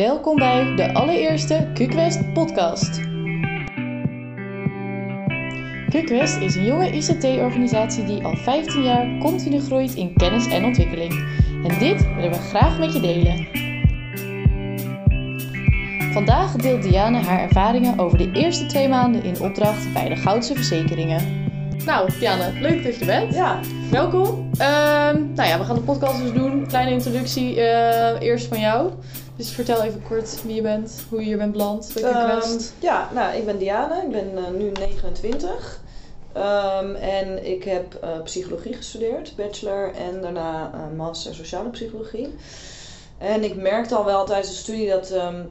Welkom bij de allereerste QQuest podcast. QQuest is een jonge ICT-organisatie die al 15 jaar continu groeit in kennis en ontwikkeling. En dit willen we graag met je delen. Vandaag deelt Diane haar ervaringen over de eerste twee maanden in opdracht bij de Goudse Verzekeringen. Nou, Diane, leuk dat je er bent. Ja, Welkom. Ehm, nou ja, we gaan de podcast dus doen. Kleine introductie eh, eerst van jou. Dus vertel even kort wie je bent, hoe je hier bent beland ehm, ja nou, ik ben Diane, ik ben eh, nu 29. Ehm, en ik heb eh, psychologie gestudeerd, bachelor en daarna eh, master sociale psychologie. En ik merkte al wel tijdens de studie dat, ehm,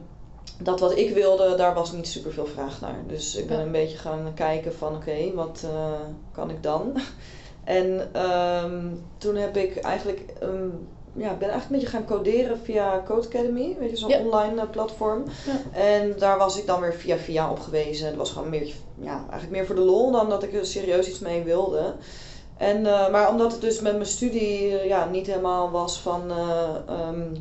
dat wat ik wilde, daar was niet super veel vraag naar. Dus ik ben Ja. een beetje gaan kijken van oké, wat kan ik dan? En toen heb ik eigenlijk, ja, ben eigenlijk een beetje gaan coderen via Code Academy, weet je, zo'n Ja. online eh, platform. Ja. En daar was ik dan weer via via op gewezen. Het was gewoon meer, ja, eigenlijk meer voor de lol dan dat ik er serieus iets mee wilde. En, eh, maar omdat het dus met mijn studie eh, ja, niet helemaal was van eh, ehm,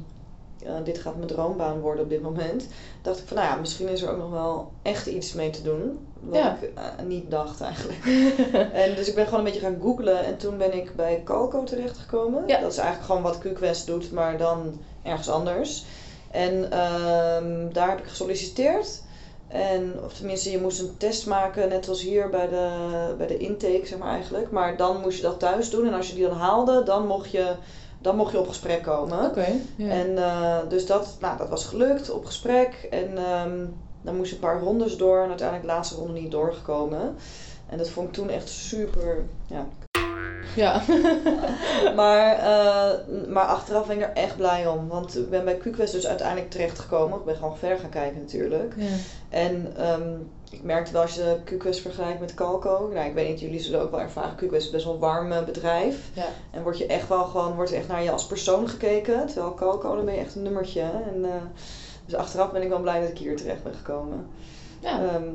eh, dit gaat mijn droombaan worden op dit moment, dacht ik van nou ja, misschien is er ook nog wel echt iets mee te doen. Wat Ja. ik eh, niet dacht eigenlijk. en dus ik ben gewoon een beetje gaan googlen en toen ben ik bij Calco terechtgekomen. Ja. Dat is eigenlijk gewoon wat QQuest doet, maar dan ergens anders. En ehm, daar heb ik gesolliciteerd. En, of tenminste, je moest een test maken, net als hier bij de, bij de intake, zeg maar eigenlijk. Maar dan moest je dat thuis doen. En als je die dan haalde, dan mocht je, dan mocht je op gesprek komen. Oké. ja. En eh, dus dat, nou, dat was gelukt op gesprek. En ehm, dan moest je een paar rondes door. En uiteindelijk de laatste ronde niet doorgekomen. En dat vond ik toen echt super, ja, ja. maar, eh, maar achteraf ben ik er echt blij om. Want ik ben bij QQuest dus uiteindelijk terechtgekomen. Ik ben gewoon verder gaan kijken natuurlijk. ja. En ehm, ik merkte wel als je QQuest vergelijkt met Calco. Nou, ik weet niet, jullie zullen ook wel ervaren. QQuest is best wel een warm eh, bedrijf. Ja. En wordt je echt wel gewoon, wordt echt naar je als persoon gekeken. Terwijl Calco, dan ben je echt een nummertje. En, eh, dus achteraf ben ik wel blij dat ik hier terecht ben gekomen. Ja. Ehm,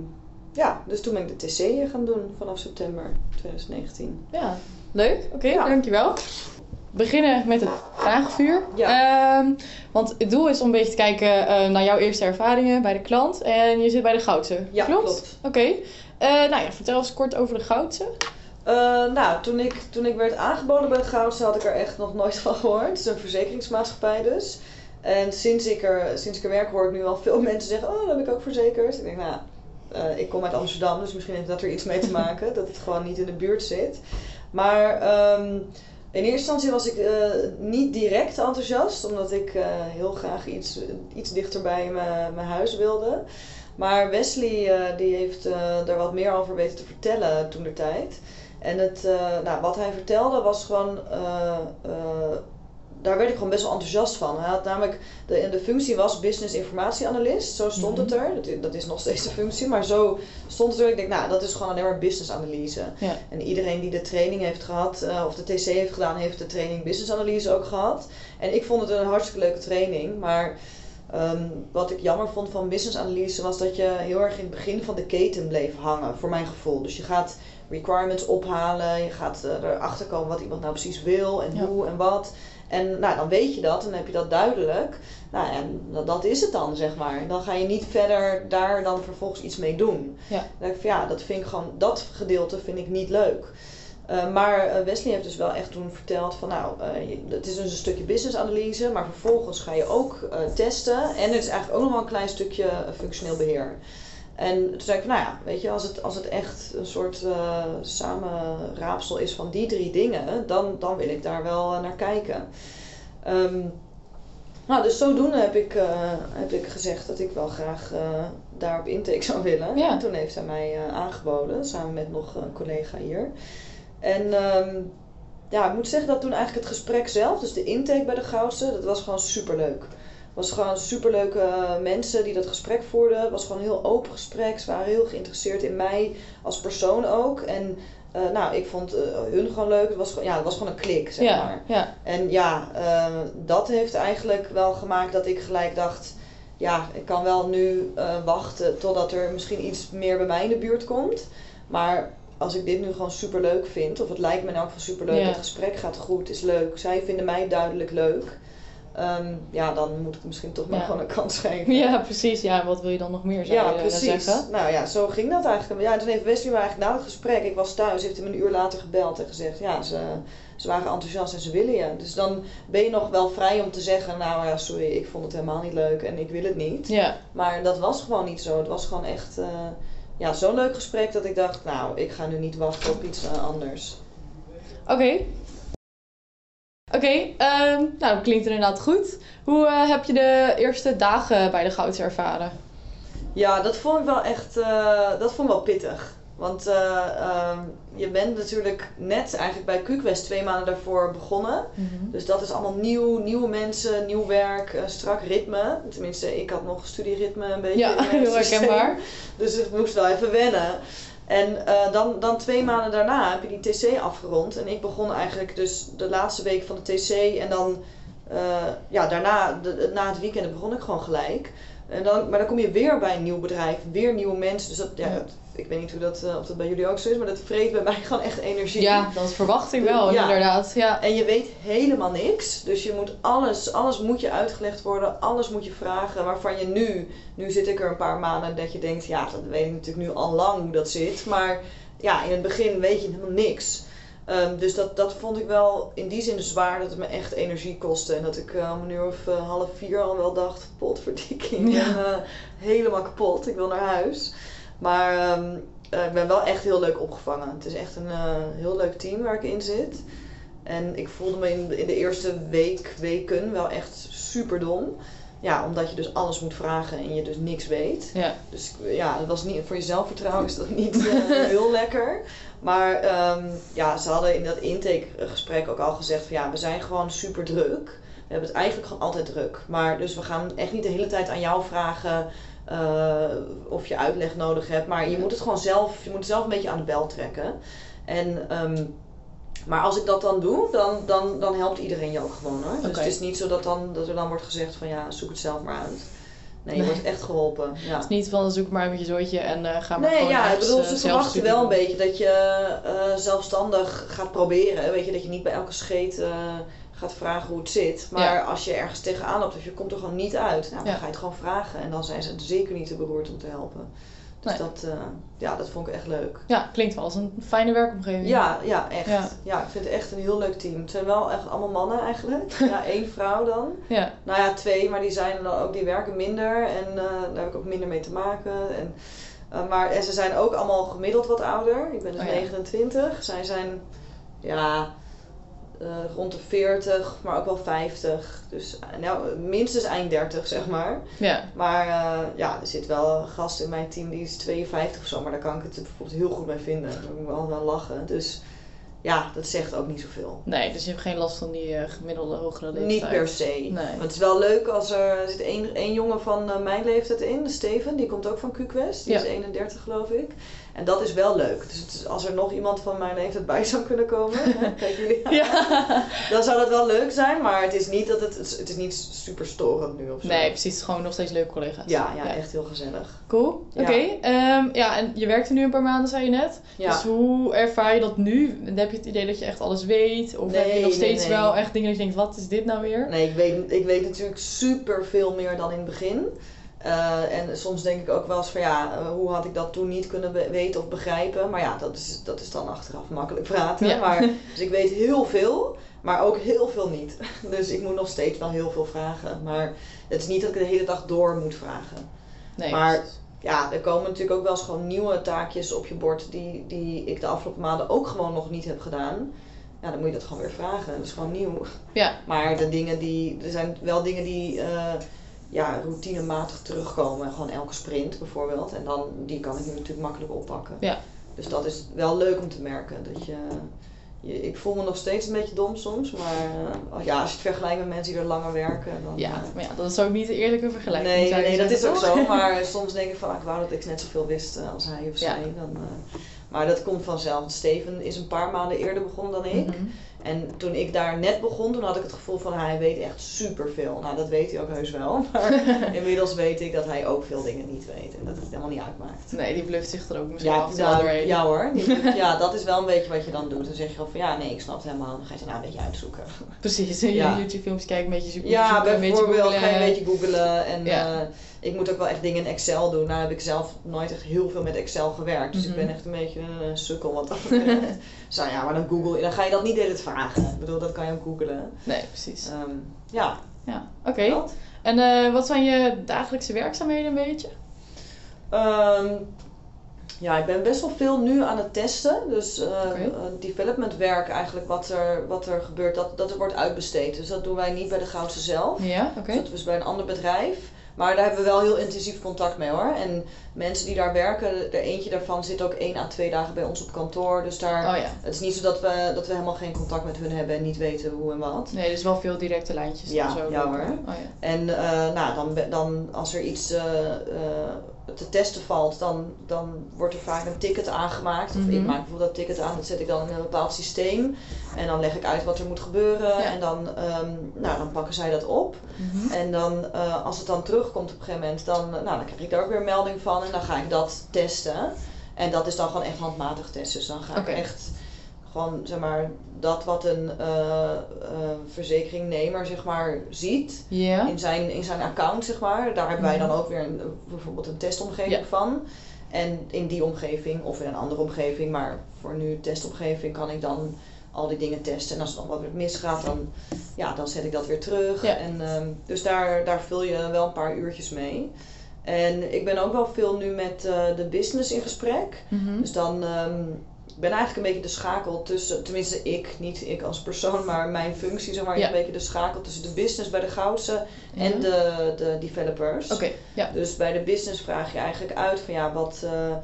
ja, dus toen ben ik de TC gaan doen vanaf september 2019. ja. Leuk. Oké, Ja. dankjewel. Beginnen met het vragenvuur. Ehm, want het doel is om een beetje te kijken eh, naar jouw eerste ervaringen bij de klant. En je zit bij de Goudse. Ja, klopt? klopt. Oké. Eh, nou ja, vertel eens kort over de Goudse. Eh, nou, toen ik, toen ik werd aangeboden bij het Goudse had ik er echt nog nooit van gehoord. Het is een verzekeringsmaatschappij dus. En sinds ik er, sinds ik er werk hoor ik nu al veel mensen zeggen, oh, dat heb ik ook verzekerd. Ik denk, nou, eh, ik kom uit Amsterdam, dus misschien heeft dat er iets mee te maken. dat het gewoon niet in de buurt zit. Maar ehm, in eerste instantie was ik eh, niet direct enthousiast, omdat ik eh, heel graag iets, iets dichter bij mijn, mijn huis wilde. Maar Wesley eh, die heeft daar wat meer over weten te vertellen toen de tijd. En het, nou, wat hij vertelde was gewoon. Daar werd ik gewoon best wel enthousiast van. Hij had namelijk. De, de functie was business informatieanalist. Zo stond het er. Dat, is nog steeds de functie. Maar zo stond het er. Ik denk, nou, dat is gewoon alleen maar business analyse. Ja. En iedereen die de training heeft gehad, eh, of de TC heeft gedaan, heeft de training business analyse ook gehad. En ik vond het een hartstikke leuke training. Maar ehm, wat ik jammer vond van business analyse was dat je heel erg in het begin van de keten bleef hangen, voor mijn gevoel. Dus je gaat requirements ophalen, je gaat eh, erachter komen wat iemand nou precies wil en Ja. hoe en wat. En nou, dan weet je dat en dan heb je dat duidelijk. Nou, en dat, dat is het dan, zeg maar. Dan ga je niet verder daar dan vervolgens iets mee doen. Ja. Dan denk ik van ja, dat vind ik gewoon, dat gedeelte vind ik niet leuk. Uh, maar uh, Wesley heeft dus wel echt toen verteld van nou, uh, je, het is dus een stukje business analyse, maar vervolgens ga je ook uh, testen en er is eigenlijk ook nog wel een klein stukje functioneel beheer. En toen zei ik van nou ja, weet je, als het, als het echt een soort uh, samenraapsel is van die drie dingen, dan, dan wil ik daar wel uh, naar kijken. Um, nou, dus zodoende heb ik, uh, heb ik gezegd dat ik wel graag uh, daar op intake zou willen. Ja. En toen heeft hij mij aangeboden, samen met nog een collega hier. En um, ja, ik moet zeggen dat toen eigenlijk het gesprek zelf, dus de intake bij de Goudse, dat was gewoon superleuk. Het was gewoon superleuke mensen die dat gesprek voerden. Het was gewoon een heel open gesprek. Ze waren heel geïnteresseerd in mij als persoon ook. En uh, nou, ik vond uh, hun gewoon leuk. Het was, gewoon, ja, het was gewoon een klik, zeg ja, maar. Ja. En ja, uh, dat heeft eigenlijk wel gemaakt dat ik gelijk dacht... Ja, ik kan wel nu wachten totdat er misschien iets meer bij mij in de buurt komt. Maar als ik dit nu gewoon super leuk vind, of het lijkt me in elk geval super leuk, Ja. het gesprek gaat goed, is leuk. Zij vinden mij duidelijk leuk. Ehm, ja, dan moet ik misschien toch maar gewoon een kans geven. Ja, precies. Ja, wat wil je dan nog meer zou ja, je precies. zeggen? Nou ja, zo ging dat eigenlijk. Ja, toen heeft Wesley me eigenlijk na het gesprek, ik was thuis, heeft hij me een uur later gebeld en gezegd, ja, ze, ze waren enthousiast en ze willen je. Dus dan ben je nog wel vrij om te zeggen, nou ja, sorry, ik vond het helemaal niet leuk en ik wil het niet. Ja. Maar dat was gewoon niet zo. Het was gewoon echt uh, ja, zo'n leuk gesprek dat ik dacht, nou, ik ga nu niet wachten op iets uh, anders. Oké. Oké, okay, um, nou klinkt inderdaad goed. Hoe uh, heb je de eerste dagen bij de Gouds ervaren? Ja, dat vond ik wel echt, uh, dat vond ik wel pittig. Want uh, um, je bent natuurlijk net eigenlijk bij QQuest twee maanden daarvoor begonnen. Mm -hmm. Dus dat is allemaal nieuw, nieuwe mensen, nieuw werk, strak ritme. Tenminste, ik had nog studieritme een beetje. Ja, heel herkenbaar. Dus ik moest wel even wennen. En uh, dan, dan twee maanden daarna heb je die TC afgerond. En ik begon eigenlijk dus de laatste week van de TC. En dan, uh, ja, daarna, de, na het weekend begon ik gewoon gelijk. En dan, maar dan kom je weer bij een nieuw bedrijf, weer nieuwe mensen. Dus dat, ja, ja. Ik weet niet hoe dat, uh, of dat bij jullie ook zo is, maar dat vreet bij mij gewoon echt energie. Ja, dat verwacht ik wel, ja. inderdaad. Ja. En je weet helemaal niks. Dus je moet alles, alles moet je uitgelegd worden, alles moet je vragen. Waarvan je nu, nu zit ik er een paar maanden dat je denkt, ja, dat weet ik natuurlijk nu al lang hoe dat zit. Maar ja, in het begin weet je helemaal niks. Um, dus dat, dat vond ik wel in die zin zwaar dat het me echt energie kostte. En dat ik uh, om een uur of uh, half vier al wel dacht, potverdikking, ja. uh, helemaal kapot, ik wil naar huis. Maar um, ik ben wel echt heel leuk opgevangen. Het is echt een heel leuk team waar ik in zit. En ik voelde me in, de eerste week, weken wel echt super dom. Ja, omdat je dus alles moet vragen en je dus niks weet. Ja. Dus ja, dat was niet, voor je zelfvertrouwen is dat niet uh, heel lekker. Maar um, ja, ze hadden in dat intakegesprek ook al gezegd van ja, we zijn gewoon super druk. We hebben het eigenlijk gewoon altijd druk. Maar dus we gaan echt niet de hele tijd aan jou vragen uh, of je uitleg nodig hebt. Maar je moet het gewoon zelf, je moet het zelf een beetje aan de bel trekken. En um, maar als ik dat dan doe, dan, dan, dan helpt iedereen je ook gewoon hoor. Dus okay. het is niet zo dat, dan, dat er dan wordt gezegd van ja, zoek het zelf maar uit. Nee, je nee. wordt echt geholpen. Ja. Het is niet van zoek maar met je zooitje en uh, ga maar nee, gewoon ja, ik bedoel, uh, ze verwachten wel een beetje dat je uh, zelfstandig gaat proberen. Weet je, dat je niet bij elke scheet gaat vragen hoe het zit. Maar ja. als je ergens tegenaan loopt of je komt er gewoon niet uit, nou, dan Ja. ga je het gewoon vragen. En dan zijn ze zeker niet te beroerd om te helpen. Dus Nee. dat, eh, ja, dat vond ik echt leuk. Ja, klinkt wel als een fijne werkomgeving. Ja, ja, echt. Ja. Ja. ik vind het echt een heel leuk team. Het zijn wel echt allemaal mannen eigenlijk. Ja, één vrouw dan. Ja. Nou ja, twee, maar die zijn dan ook, die werken minder en eh, daar heb ik ook minder mee te maken. En, eh, maar en ze zijn ook allemaal gemiddeld wat ouder. Ik ben dus Oh ja. 29. Zij zijn ja, eh, rond de 40, maar ook wel 50. Dus eh, nou, minstens eind 30, zeg maar. Ja. Maar eh, ja, er zit wel een gast in mijn team die is 52 of zo, maar daar kan ik het bijvoorbeeld heel goed mee vinden. Daar moet ik wel wel lachen. Dus ja, dat zegt ook niet zoveel. Nee, dus je hebt geen last van die gemiddelde hogere leeftijd. Niet per se. Nee. Maar het is wel leuk als er, er zit één, één jongen van mijn leeftijd in, Steven, die komt ook van QQuest. Die Ja. is 31 geloof ik. En dat is wel leuk. Dus het is, als er nog iemand van mijn leeftijd bij zou kunnen komen, kijk jullie Ja. dan zou dat wel leuk zijn. Maar het is niet, dat het, het is- niet super storend nu of zo. Nee, precies. Gewoon nog steeds leuke collega's. Ja, ja, echt heel gezellig. Cool. Ja. Oké. ehm, ja, en je werkt er nu een paar maanden, zei je net. Ja. Dus hoe ervaar je dat nu? Heb je het idee dat je echt alles weet? Of heb je Nee, nog nee, steeds nee. wel echt dingen dat je denkt, wat is dit nou weer? Nee, ik weet, ik weet natuurlijk super veel meer dan in het begin. Eh, en soms denk ik ook wel eens van ja, eh, hoe had ik dat toen niet kunnen weten of begrijpen. Maar ja, dat is, dat is dan achteraf makkelijk praten. Ja. Maar, dus ik weet heel veel, maar ook heel veel niet. Dus ik moet nog steeds wel heel veel vragen. Maar het is niet dat ik de hele dag door moet vragen. Nee. Maar- precies. Ja, er komen natuurlijk ook wel eens gewoon nieuwe taakjes op je bord die, die ik de afgelopen maanden ook gewoon nog niet heb gedaan. Ja, dan moet je dat gewoon weer vragen. Dat is gewoon nieuw. Ja. Maar de dingen die, er zijn wel dingen die eh, ja, routinematig terugkomen. Gewoon elke sprint bijvoorbeeld. En dan, die kan ik nu natuurlijk makkelijk oppakken. Ja. Dus dat is wel leuk om te merken. Dat je, je, ik voel me nog steeds een beetje dom soms. Maar eh, ja, als je het vergelijkt met mensen die er langer werken. Dan, Ja, eh, maar ja, dat is ook niet de eerlijke vergelijking. Nee, nee, dat is ook zo. Maar soms denk ik van, ah, ik wou dat ik net zoveel wist eh, als hij of Ja. zij. Dan, maar dat komt vanzelf. Steven is een paar maanden eerder begonnen dan ik. Mhm. En toen ik daar net begon, toen had ik het gevoel van hij weet echt superveel. Nou, dat weet hij ook heus wel. Maar inmiddels weet ik dat hij ook veel dingen niet weet. En dat het helemaal niet uitmaakt. Nee, die bluft zich er ook misschien Ja, af en nou, doorheen. ja hoor. Ja, dat is wel een beetje wat je dan doet. Dan zeg je gewoon van ja, nee, ik snap het helemaal. Dan ga je ze nou een beetje uitzoeken. Precies, je Ja. YouTube films kijken, een beetje zoeken. Ja, bijvoorbeeld ga je een beetje googlen. En Ja. eh, ik moet ook wel echt dingen in Excel doen. Nou heb ik zelf nooit echt heel veel met Excel gewerkt. Dus Mhm. ik ben echt een beetje een sukkel wat dat betreft. dus nou ja, maar dan google je. Dan ga je dat niet de hele tijd vragen. Ik bedoel, dat kan je ook googlen. Nee, precies. Ehm, ja, Ja, oké. En eh, wat zijn je dagelijkse werkzaamheden een beetje? Ehm, ja, ik ben best wel veel nu aan het testen. Dus eh eh, development werk eigenlijk, wat er, wat er gebeurt, dat, dat er wordt uitbesteed. Dus dat doen wij niet bij de Goudse zelf. Ja, oké. Dus dat is bij een ander bedrijf. Maar daar hebben we wel heel intensief contact mee hoor. En mensen die daar werken, er eentje daarvan zit ook één à twee dagen bij ons op kantoor. Dus daar, Oh ja. het is niet zo dat we, dat we helemaal geen contact met hun hebben en niet weten hoe en wat. Nee, dus wel veel directe lijntjes Ja, en zo. ja hoor. Oh ja. En eh, nou, dan, dan als er iets eh, eh, te testen valt, dan, dan wordt er vaak een ticket aangemaakt. Of Mhm. ik maak bijvoorbeeld dat ticket aan, dat zet ik dan in een bepaald systeem. En dan leg ik uit wat er moet gebeuren. Ja. En dan, ehm, nou, dan pakken zij dat op. Mhm. En dan, eh, als het dan terugkomt op een gegeven moment, dan, nou, dan krijg ik daar ook weer een melding van. En dan ga ik dat testen. En dat is dan gewoon echt handmatig testen. Dus dan ga ik echt gewoon, zeg maar, dat wat een eh, eh, verzekeringnemer, zeg maar, ziet in zijn, in zijn account, zeg maar. Daar hebben wij Mhm. dan ook weer een, bijvoorbeeld een testomgeving van. En in die omgeving, of in een andere omgeving, maar voor nu testomgeving, kan ik dan al die dingen testen. En als er dan wat weer misgaat, dan, ja, dan zet ik dat weer terug. En, ehm, dus daar, daar vul je wel een paar uurtjes mee. En ik ben ook wel veel nu met eh, de business in gesprek. Mhm. Dus dan ehm, ben eigenlijk een beetje de schakel tussen, tenminste ik, niet ik als persoon, maar mijn functie zeg maar, is een beetje de schakel tussen de business bij de Goudse en Ja. de, de developers. Oké, ja. Dus bij de business vraag je eigenlijk uit van ja, wat, eh,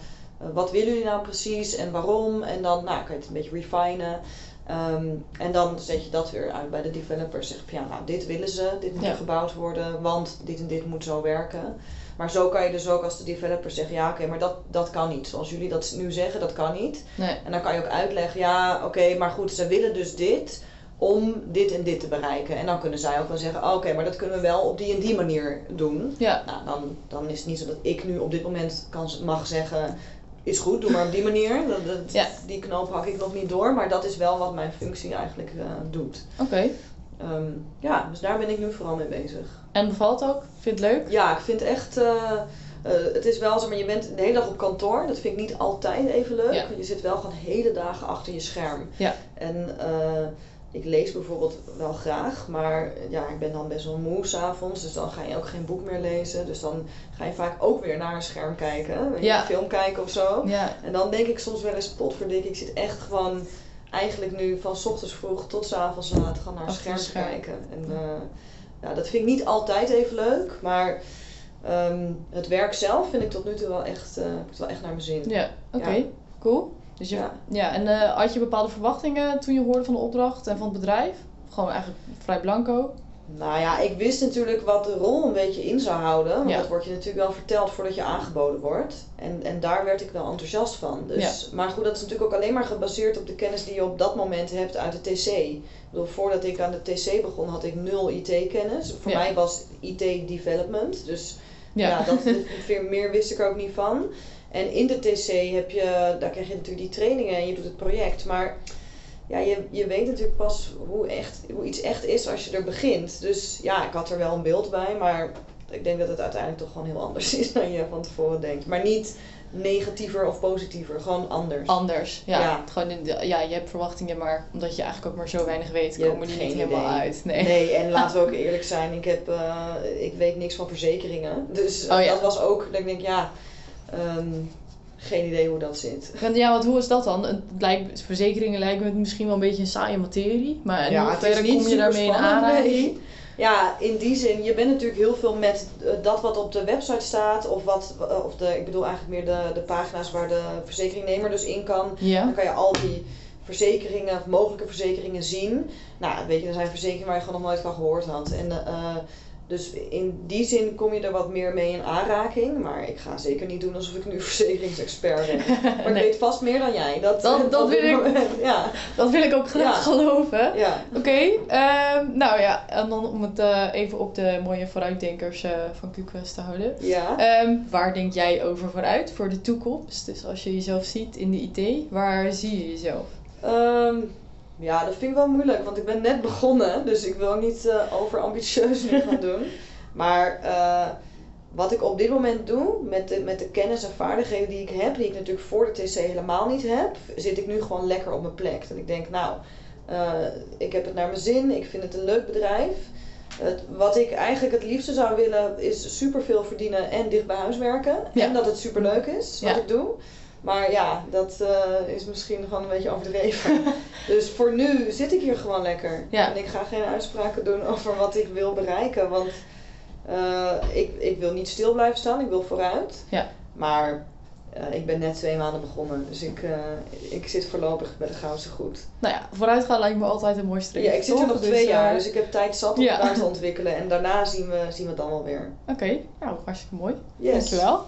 wat willen jullie nou precies en waarom? En dan nou, kan je het een beetje refinen. Ehm, en dan zet je dat weer uit bij de developers. Zeg je van ja, nou dit willen ze, dit moet gebouwd worden, want dit en dit moet zo werken. Maar zo kan je dus ook als de developer zeggen, ja oké, maar dat, dat kan niet. Zoals jullie dat nu zeggen, dat kan niet. Nee. En dan kan je ook uitleggen, ja oké, maar goed, ze willen dus dit om dit en dit te bereiken. En dan kunnen zij ook wel zeggen, oh, oké, maar dat kunnen we wel op die en die manier doen. Ja. Nou, dan, dan is het niet zo dat ik nu op dit moment kan, mag zeggen, is goed, doe maar op die manier. Dat, dat- Ja. Die knoop hak ik nog niet door, maar dat is wel wat mijn functie eigenlijk eh, doet. Oké. Ehm, ja, dus daar ben ik nu vooral mee bezig. En bevalt ook? Vind je het leuk? Ja, ik vind echt. eh, eh, het is wel zo, maar je bent de hele dag op kantoor. Dat vind ik niet altijd even leuk. Ja. Je zit wel gewoon hele dagen achter je scherm. Ja. En eh, ik lees bijvoorbeeld wel graag, maar ja, ik ben dan best wel moe s'avonds. Dus dan ga je ook geen boek meer lezen. Dus dan ga je vaak ook weer naar een scherm kijken. Weet je, Ja. Een film kijken of zo. Ja. En dan denk ik soms wel eens, potverdik, ik zit echt gewoon eigenlijk nu van 's ochtends vroeg tot 's avonds laat gewoon naar Achter scherm kijken. En ja, dat vind ik niet altijd even leuk, maar ehm, het werk zelf vind ik tot nu toe wel echt, het wel echt naar mijn zin. Ja, oké. Ja. Cool. Dus je, ja. Ja. en eh, had je bepaalde verwachtingen toen je hoorde van de opdracht en van het bedrijf? Gewoon eigenlijk vrij blanco? Nou ja, ik wist natuurlijk wat de rol een beetje in zou houden. Want Ja. dat wordt je natuurlijk wel verteld voordat je aangeboden wordt. En, en daar werd ik wel enthousiast van. Dus, Maar goed, dat is natuurlijk ook alleen maar gebaseerd op de kennis die je op dat moment hebt uit de TC. Ik bedoel, voordat ik aan de TC begon had ik nul IT-kennis. Voor Ja. mij was IT development. Dus Ja. dat, veel meer wist ik er ook niet van. En in de TC heb je, daar krijg je natuurlijk die trainingen en je doet het project. Maar ja, je, je weet natuurlijk pas hoe, echt, hoe iets echt is als je er begint. Dus ja, ik had er wel een beeld bij, maar ik denk dat het uiteindelijk toch gewoon heel anders is dan je van tevoren denkt. Maar niet negatiever of positiever, gewoon anders. Anders. Ja. Ja. Gewoon in de, ja, je hebt verwachtingen, maar omdat je eigenlijk ook maar zo weinig weet, Je komen die geen niet helemaal uit. Nee. Nee, en laten we ook eerlijk zijn, ik, heb, eh, ik weet niks van verzekeringen. Dus Oh ja. dat was ook, dat ik denk, ja, ehm, geen idee hoe dat zit. Ja, want hoe is dat dan? Het lijkt, verzekeringen lijken me misschien wel een beetje een saaie materie. Maar in Ja, hoeverre kom je daarmee in aanraking? Ja, in die zin, je bent natuurlijk heel veel met eh, dat wat op de website staat, of wat, eh, of de, ik bedoel eigenlijk meer de, de pagina's waar de verzekeringnemer dus in kan. Ja. Dan kan je al die verzekeringen, of mogelijke verzekeringen zien. Nou, weet je, er zijn verzekeringen waar je gewoon nog nooit van gehoord had. En eh, Dus in die zin kom je er wat meer mee in aanraking. Maar ik ga zeker niet doen alsof ik nu verzekeringsexpert ben. Maar ik weet vast meer dan jij. Dat, Dat- wil ik- Ja. Dat wil ik ook graag Ja. geloven. ja. Oké, ehm, nou ja, en dan om het eh, even op de mooie vooruitdenkers eh, van QQuest te houden. Ja. Ehm, waar denk jij over vooruit voor de toekomst? Dus als je jezelf ziet in de IT, waar zie je jezelf? Ehm, ja, dat vind ik wel moeilijk, want ik ben net begonnen, dus ik wil niet eh overambitieus nu gaan doen. Maar eh, wat ik op dit moment doe, met de, met de kennis en vaardigheden die ik heb, die ik natuurlijk voor de TC helemaal niet heb, zit ik nu gewoon lekker op mijn plek. Dat ik denk, nou, eh, ik heb het naar mijn zin, ik vind het een leuk bedrijf. Het, wat ik eigenlijk het liefste zou willen, is superveel verdienen en dicht bij huis werken. Ja. En dat het superleuk is wat Ja. ik doe. Maar ja, dat eh, is misschien gewoon een beetje overdreven. dus voor nu zit ik hier gewoon lekker. Ja. En ik ga geen uitspraken doen over wat ik wil bereiken. Want eh, ik, ik wil niet stil blijven staan, ik wil vooruit. Ja. Maar eh, ik ben net twee maanden begonnen. Dus ik, ik zit voorlopig bij de Goudse goed. Nou ja, vooruitgaan lijkt me altijd een mooi streven. Ja, ik zit er nog twee Dus, jaar. eh, Dus ik heb tijd zat om ja. het daar te ontwikkelen. En daarna zien we, zien we het dan wel weer. Oké, nou hartstikke mooi. Yes. Dankjewel.